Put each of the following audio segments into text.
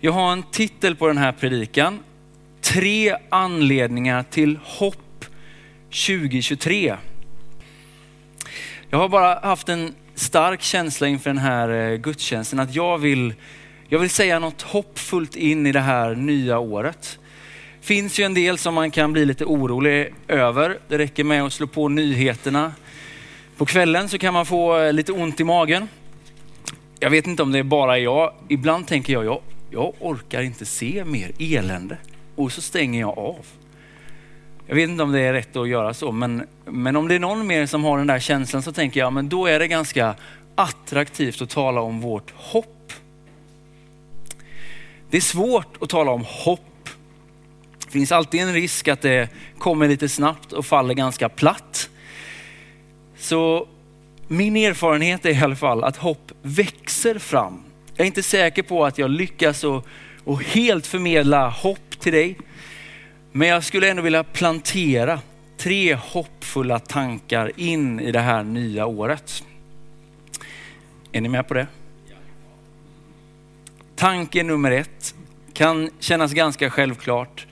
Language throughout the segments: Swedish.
Jag har en titel på den här predikan. Tre anledningar till hopp 2023. Jag har bara haft en stark känsla inför den här eh, gudstjänsten att jag vill, jag vill säga något hoppfullt in i det här nya året. finns ju en del som man kan bli lite orolig över. Det räcker med att slå på nyheterna. På kvällen så kan man få eh, lite ont i magen. Jag vet inte om det är bara jag. Ibland tänker jag, jag, jag orkar inte se mer elände. Och så stänger jag av. Jag vet inte om det är rätt att göra så, men, men om det är någon mer som har den där känslan så tänker jag, men då är det ganska attraktivt att tala om vårt hopp. Det är svårt att tala om hopp. Det finns alltid en risk att det kommer lite snabbt och faller ganska platt. Så min erfarenhet är i alla fall att hopp växer fram. Jag är inte säker på att jag lyckas och, och helt förmedla hopp till dig. Men jag skulle ändå vilja plantera tre hoppfulla tankar in i det här nya året. Är ni med på det? Tanke nummer ett kan kännas ganska självklart.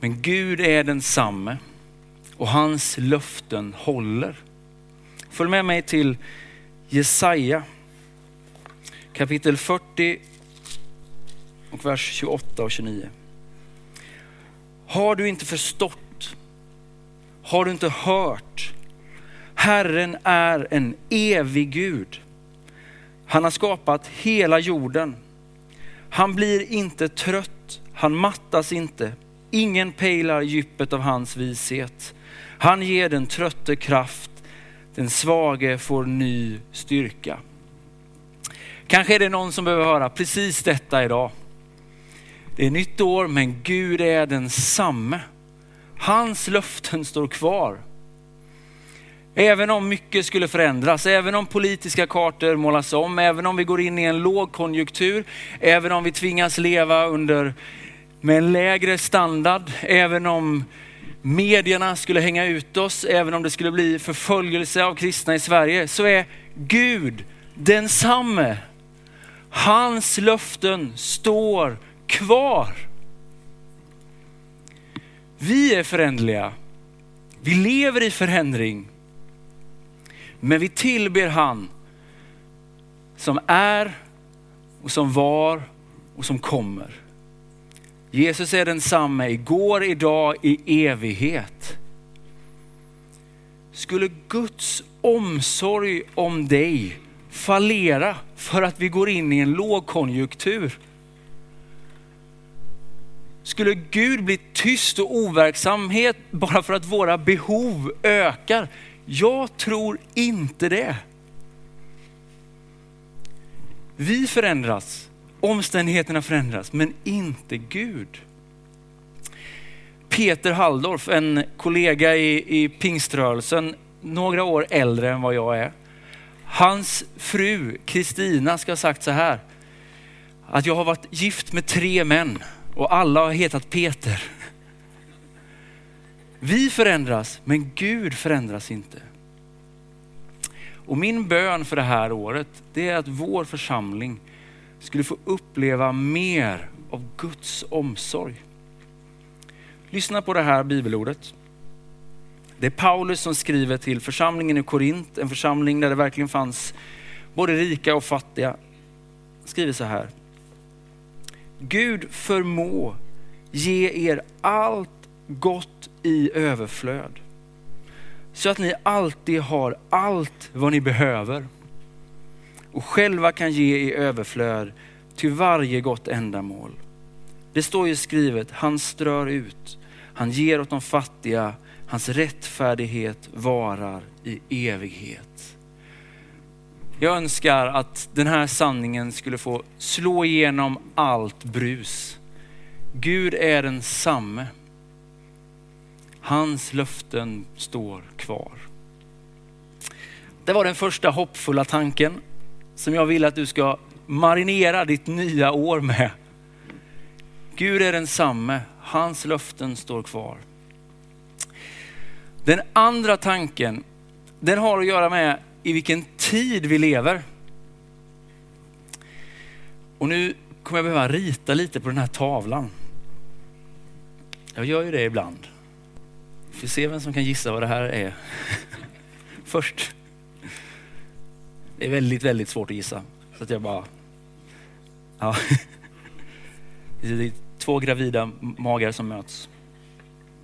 Men Gud är densamme och hans löften håller. Följ med mig till Jesaja kapitel 40 och vers 28 och 29. Har du inte förstått? Har du inte hört? Herren är en evig Gud. Han har skapat hela jorden. Han blir inte trött, han mattas inte. Ingen pejlar djupet av hans vishet. Han ger den trötte kraft, den svage får ny styrka. Kanske är det någon som behöver höra precis detta idag. Det är nytt år, men Gud är densamme. Hans löften står kvar. Även om mycket skulle förändras, även om politiska kartor målas om, även om vi går in i en lågkonjunktur, även om vi tvingas leva under med en lägre standard, även om medierna skulle hänga ut oss, även om det skulle bli förföljelse av kristna i Sverige, så är Gud densamme. Hans löften står kvar. Vi är förändliga. Vi lever i förändring. Men vi tillber han som är och som var och som kommer. Jesus är densamme igår, idag, i evighet. Skulle Guds omsorg om dig fallera för att vi går in i en lågkonjunktur? Skulle Gud bli tyst och overksamhet bara för att våra behov ökar? Jag tror inte det. Vi förändras, omständigheterna förändras, men inte Gud. Peter Halldorf, en kollega i, i pingströrelsen, några år äldre än vad jag är. Hans fru Kristina ska ha sagt så här, att jag har varit gift med tre män och alla har hetat Peter. Vi förändras, men Gud förändras inte. Och min bön för det här året, det är att vår församling skulle få uppleva mer av Guds omsorg. Lyssna på det här bibelordet. Det är Paulus som skriver till församlingen i Korint, en församling där det verkligen fanns både rika och fattiga. skriver så här. Gud förmå ge er allt gott i överflöd. Så att ni alltid har allt vad ni behöver. Och själva kan ge i överflöd till varje gott ändamål. Det står ju skrivet, han strör ut, han ger åt de fattiga, hans rättfärdighet varar i evighet. Jag önskar att den här sanningen skulle få slå igenom allt brus. Gud är den samme. Hans löften står kvar. Det var den första hoppfulla tanken som jag vill att du ska marinera ditt nya år med. Gud är densamme, hans löften står kvar. Den andra tanken, den har att göra med i vilken tid vi lever. Och nu kommer jag behöva rita lite på den här tavlan. Jag gör ju det ibland. Vi får se vem som kan gissa vad det här är. Först. Det är väldigt, väldigt svårt att gissa. Så att jag bara... Ja. Två gravida magar som möts.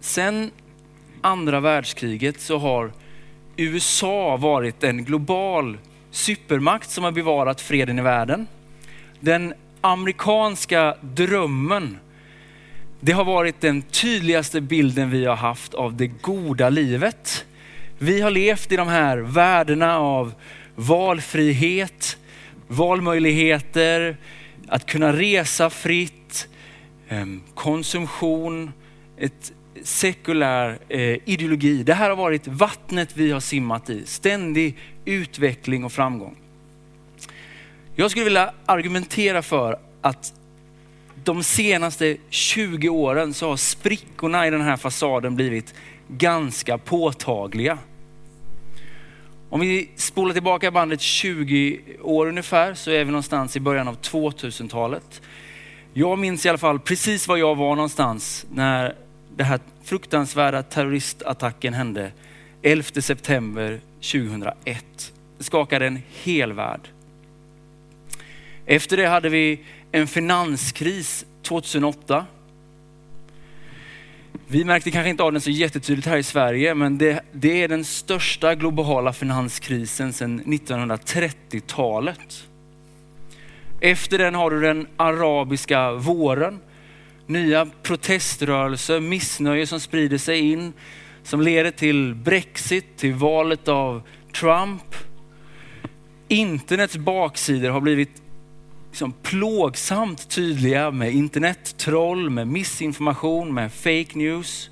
Sen andra världskriget så har USA varit en global supermakt som har bevarat freden i världen. Den amerikanska drömmen, det har varit den tydligaste bilden vi har haft av det goda livet. Vi har levt i de här värdena av valfrihet, valmöjligheter, att kunna resa fritt, konsumtion, ett sekulär eh, ideologi. Det här har varit vattnet vi har simmat i. Ständig utveckling och framgång. Jag skulle vilja argumentera för att de senaste 20 åren så har sprickorna i den här fasaden blivit ganska påtagliga. Om vi spolar tillbaka bandet 20 år ungefär så är vi någonstans i början av 2000-talet. Jag minns i alla fall precis var jag var någonstans när den här fruktansvärda terroristattacken hände 11 september 2001. Det skakade en hel värld. Efter det hade vi en finanskris 2008. Vi märkte kanske inte av den så jättetydligt här i Sverige, men det, det är den största globala finanskrisen sedan 1930-talet. Efter den har du den arabiska våren nya proteströrelser, missnöje som sprider sig in, som leder till Brexit, till valet av Trump. Internets baksidor har blivit liksom plågsamt tydliga med internettroll, med missinformation, med fake news.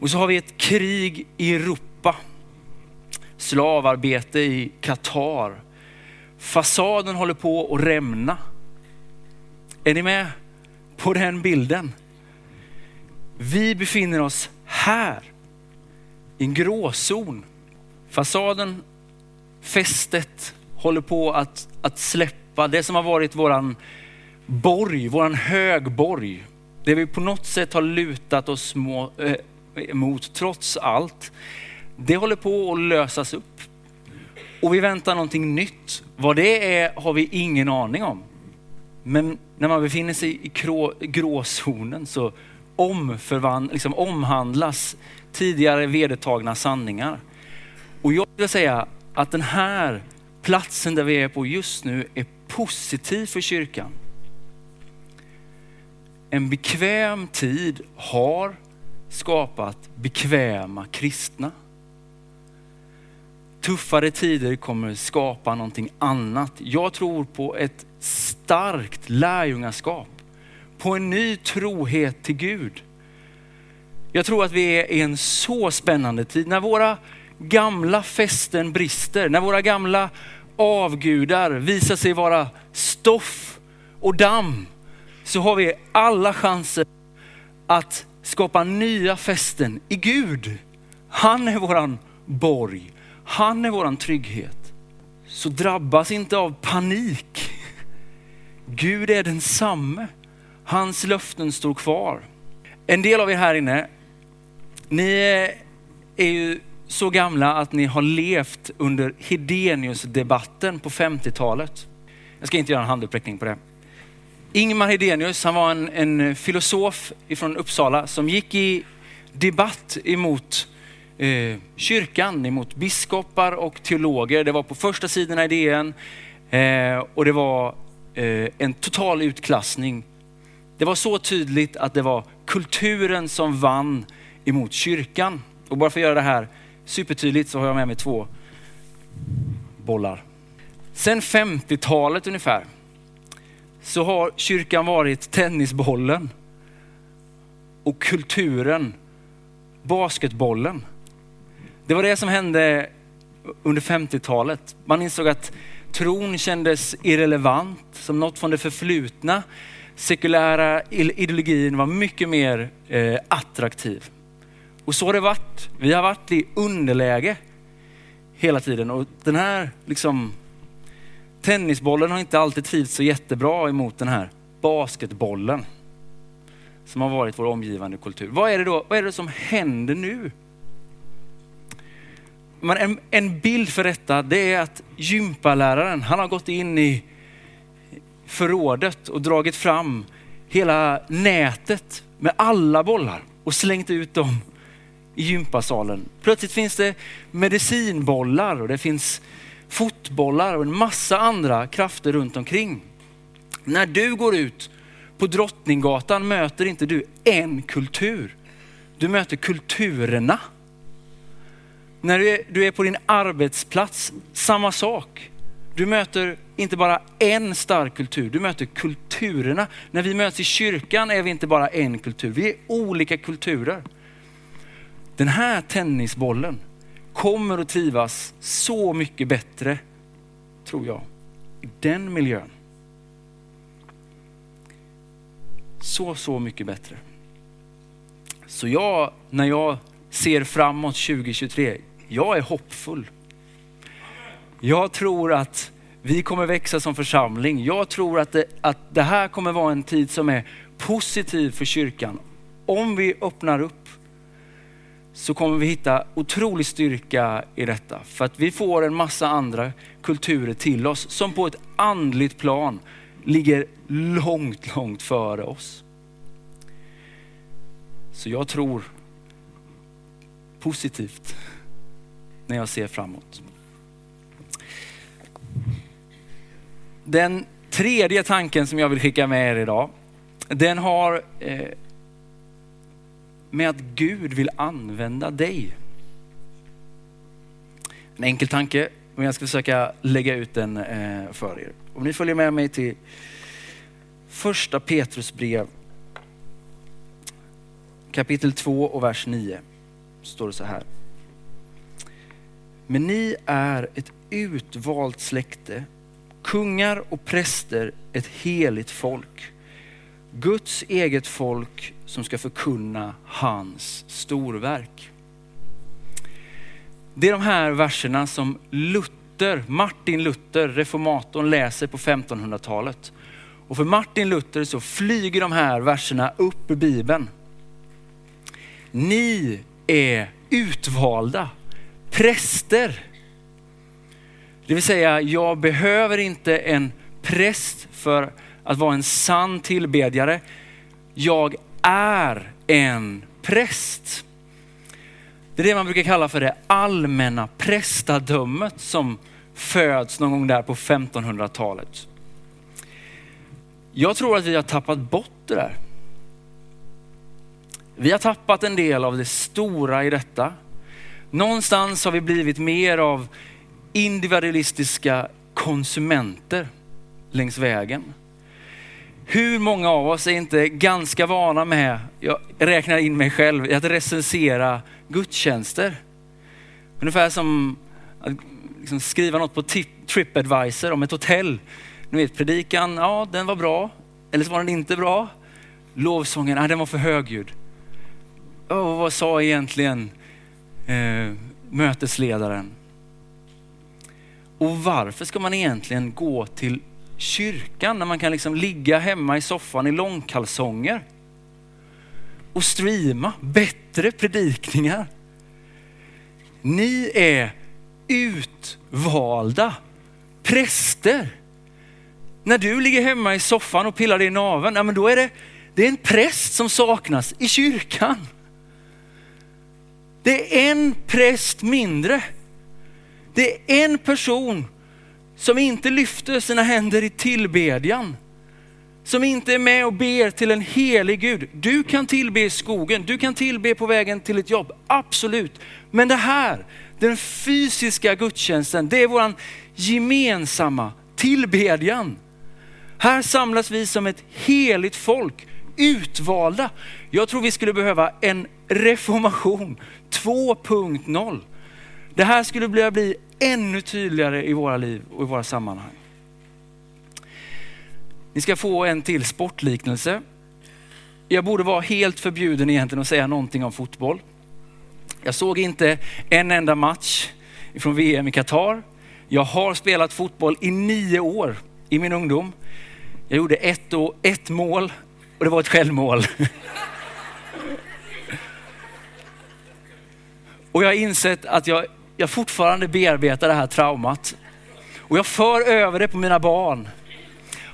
Och så har vi ett krig i Europa. Slavarbete i Qatar. Fasaden håller på att rämna. Är ni med? på den bilden. Vi befinner oss här i en gråzon. Fasaden, fästet håller på att, att släppa. Det som har varit våran borg, våran högborg. Det vi på något sätt har lutat oss eh, mot trots allt. Det håller på att lösas upp. Och vi väntar någonting nytt. Vad det är har vi ingen aning om. Men när man befinner sig i gråzonen så omförvand, liksom omhandlas tidigare vedertagna sanningar. Och jag vill säga att den här platsen där vi är på just nu är positiv för kyrkan. En bekväm tid har skapat bekväma kristna. Tuffare tider kommer skapa någonting annat. Jag tror på ett starkt lärjungaskap, på en ny trohet till Gud. Jag tror att vi är i en så spännande tid när våra gamla fästen brister, när våra gamla avgudar visar sig vara stoff och damm, så har vi alla chanser att skapa nya fästen i Gud. Han är våran borg. Han är våran trygghet. Så drabbas inte av panik Gud är densamme. Hans löften står kvar. En del av er här inne, ni är ju så gamla att ni har levt under Hedenius-debatten på 50-talet. Jag ska inte göra en handuppräckning på det. Ingmar Hedenius, han var en, en filosof ifrån Uppsala som gick i debatt emot eh, kyrkan, emot biskopar och teologer. Det var på första sidorna i DN eh, och det var Eh, en total utklassning. Det var så tydligt att det var kulturen som vann emot kyrkan. Och bara för att göra det här supertydligt så har jag med mig två bollar. Sen 50-talet ungefär så har kyrkan varit tennisbollen och kulturen basketbollen. Det var det som hände under 50-talet. Man insåg att Tron kändes irrelevant, som något från det förflutna. Sekulära ideologin var mycket mer eh, attraktiv. Och så har det varit. Vi har varit i underläge hela tiden och den här liksom, tennisbollen har inte alltid trivts så jättebra emot den här basketbollen som har varit vår omgivande kultur. Vad är det då vad är det som händer nu? Men en, en bild för detta det är att gympaläraren, han har gått in i förrådet och dragit fram hela nätet med alla bollar och slängt ut dem i gympasalen. Plötsligt finns det medicinbollar och det finns fotbollar och en massa andra krafter runt omkring. När du går ut på Drottninggatan möter inte du en kultur. Du möter kulturerna. När du är, du är på din arbetsplats, samma sak. Du möter inte bara en stark kultur, du möter kulturerna. När vi möts i kyrkan är vi inte bara en kultur, vi är olika kulturer. Den här tennisbollen kommer att trivas så mycket bättre, tror jag, i den miljön. Så, så mycket bättre. Så jag, när jag ser framåt 2023, jag är hoppfull. Jag tror att vi kommer växa som församling. Jag tror att det, att det här kommer vara en tid som är positiv för kyrkan. Om vi öppnar upp så kommer vi hitta otrolig styrka i detta. För att vi får en massa andra kulturer till oss som på ett andligt plan ligger långt, långt före oss. Så jag tror positivt när jag ser framåt. Den tredje tanken som jag vill skicka med er idag, den har eh, med att Gud vill använda dig. En enkel tanke, men jag ska försöka lägga ut den eh, för er. Om ni följer med mig till första Petrus brev kapitel 2 och vers 9 står det så här. Men ni är ett utvalt släkte, kungar och präster, ett heligt folk. Guds eget folk som ska förkunna hans storverk. Det är de här verserna som Luther, Martin Luther, reformatorn, läser på 1500-talet. Och för Martin Luther så flyger de här verserna upp i Bibeln. Ni är utvalda präster. Det vill säga, jag behöver inte en präst för att vara en sann tillbedjare. Jag är en präst. Det är det man brukar kalla för det allmänna prästadömet som föds någon gång där på 1500-talet. Jag tror att vi har tappat bort det där. Vi har tappat en del av det stora i detta. Någonstans har vi blivit mer av individualistiska konsumenter längs vägen. Hur många av oss är inte ganska vana med, jag räknar in mig själv, att recensera gudstjänster. Ungefär som att liksom skriva något på Tripadvisor om ett hotell. Ni vet predikan, ja den var bra. Eller så var den inte bra. Lovsången, ja, den var för högljudd. Oh, vad sa egentligen eh, mötesledaren? Och varför ska man egentligen gå till kyrkan när man kan liksom ligga hemma i soffan i långkalsonger och streama bättre predikningar? Ni är utvalda präster. När du ligger hemma i soffan och pillar dig i naveln, ja, men då är det, det är en präst som saknas i kyrkan. Det är en präst mindre. Det är en person som inte lyfter sina händer i tillbedjan. Som inte är med och ber till en helig Gud. Du kan tillbe i skogen, du kan tillbe på vägen till ett jobb, absolut. Men det här, den fysiska gudstjänsten, det är våran gemensamma tillbedjan. Här samlas vi som ett heligt folk, utvalda. Jag tror vi skulle behöva en reformation 2.0. Det här skulle bli, bli ännu tydligare i våra liv och i våra sammanhang. Ni ska få en till sportliknelse. Jag borde vara helt förbjuden egentligen att säga någonting om fotboll. Jag såg inte en enda match från VM i Qatar. Jag har spelat fotboll i nio år i min ungdom. Jag gjorde ett, och, ett mål och det var ett självmål. Och jag har insett att jag, jag fortfarande bearbetar det här traumat. Och jag för över det på mina barn.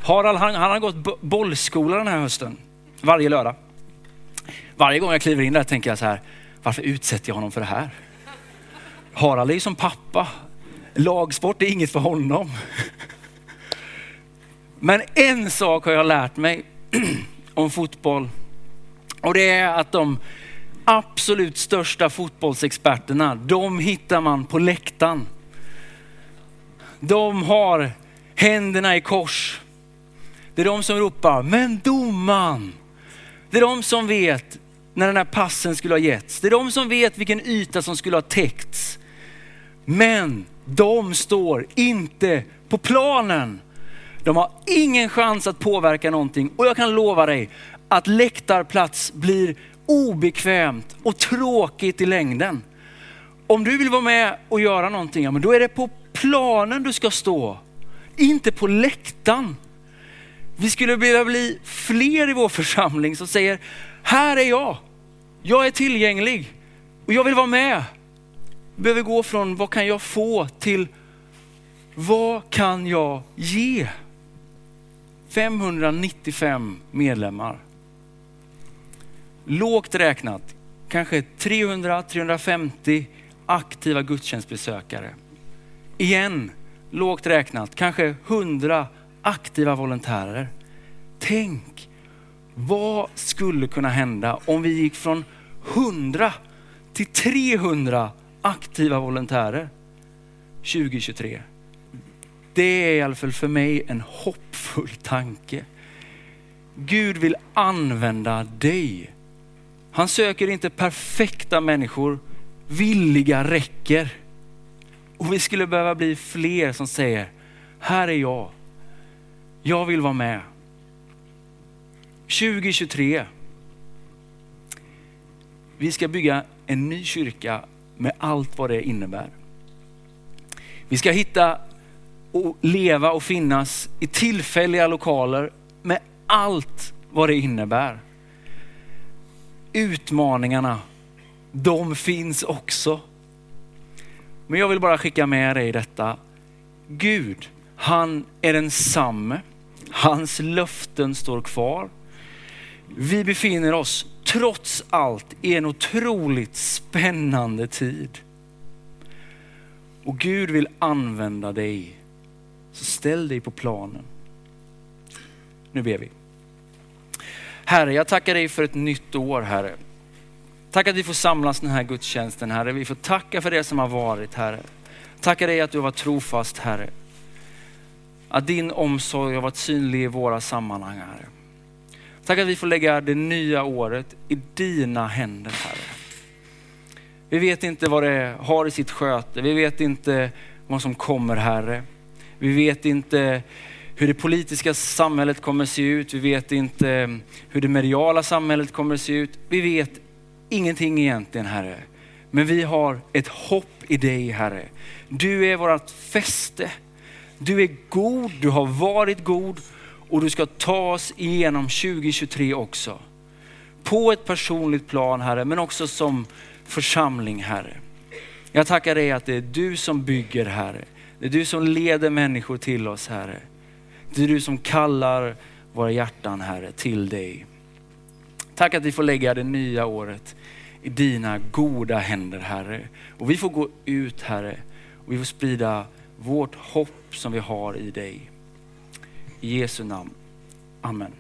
Harald han, han har gått bollskola den här hösten, varje lördag. Varje gång jag kliver in där tänker jag så här, varför utsätter jag honom för det här? Harald är ju som pappa. Lagsport är inget för honom. Men en sak har jag lärt mig om fotboll och det är att de absolut största fotbollsexperterna, de hittar man på läktaren. De har händerna i kors. Det är de som ropar, men domaren. Det är de som vet när den här passen skulle ha getts. Det är de som vet vilken yta som skulle ha täckts. Men de står inte på planen. De har ingen chans att påverka någonting och jag kan lova dig att läktarplats blir obekvämt och tråkigt i längden. Om du vill vara med och göra någonting, ja, men då är det på planen du ska stå, inte på läktaren. Vi skulle vilja bli fler i vår församling som säger, här är jag, jag är tillgänglig och jag vill vara med. Vi behöver gå från vad kan jag få till vad kan jag ge? 595 medlemmar. Lågt räknat, kanske 300-350 aktiva gudstjänstbesökare. Igen, lågt räknat, kanske 100 aktiva volontärer. Tänk, vad skulle kunna hända om vi gick från 100 till 300 aktiva volontärer 2023? Det är i alla fall för mig en hoppfull tanke. Gud vill använda dig. Han söker inte perfekta människor, villiga räcker. Och vi skulle behöva bli fler som säger, här är jag. Jag vill vara med. 2023. Vi ska bygga en ny kyrka med allt vad det innebär. Vi ska hitta och leva och finnas i tillfälliga lokaler med allt vad det innebär. Utmaningarna, de finns också. Men jag vill bara skicka med dig detta. Gud, han är densamme. Hans löften står kvar. Vi befinner oss trots allt i en otroligt spännande tid. Och Gud vill använda dig så ställ dig på planen. Nu ber vi. Herre, jag tackar dig för ett nytt år, Herre. Tack att vi får samlas den här gudstjänsten, Herre. Vi får tacka för det som har varit, Herre. Tackar dig att du har varit trofast, Herre. Att din omsorg har varit synlig i våra sammanhang, Herre. Tack att vi får lägga det nya året i dina händer, Herre. Vi vet inte vad det har i sitt sköte. Vi vet inte vad som kommer, Herre. Vi vet inte hur det politiska samhället kommer se ut. Vi vet inte mm, hur det mediala samhället kommer se ut. Vi vet ingenting egentligen Herre. Men vi har ett hopp i dig Herre. Du är vårt fäste. Du är god, du har varit god och du ska ta oss igenom 2023 också. På ett personligt plan Herre, men också som församling Herre. Jag tackar dig att det är du som bygger Herre. Det är du som leder människor till oss Herre. Det är du som kallar våra hjärtan Herre till dig. Tack att vi får lägga det nya året i dina goda händer Herre. Och vi får gå ut Herre och vi får sprida vårt hopp som vi har i dig. I Jesu namn. Amen.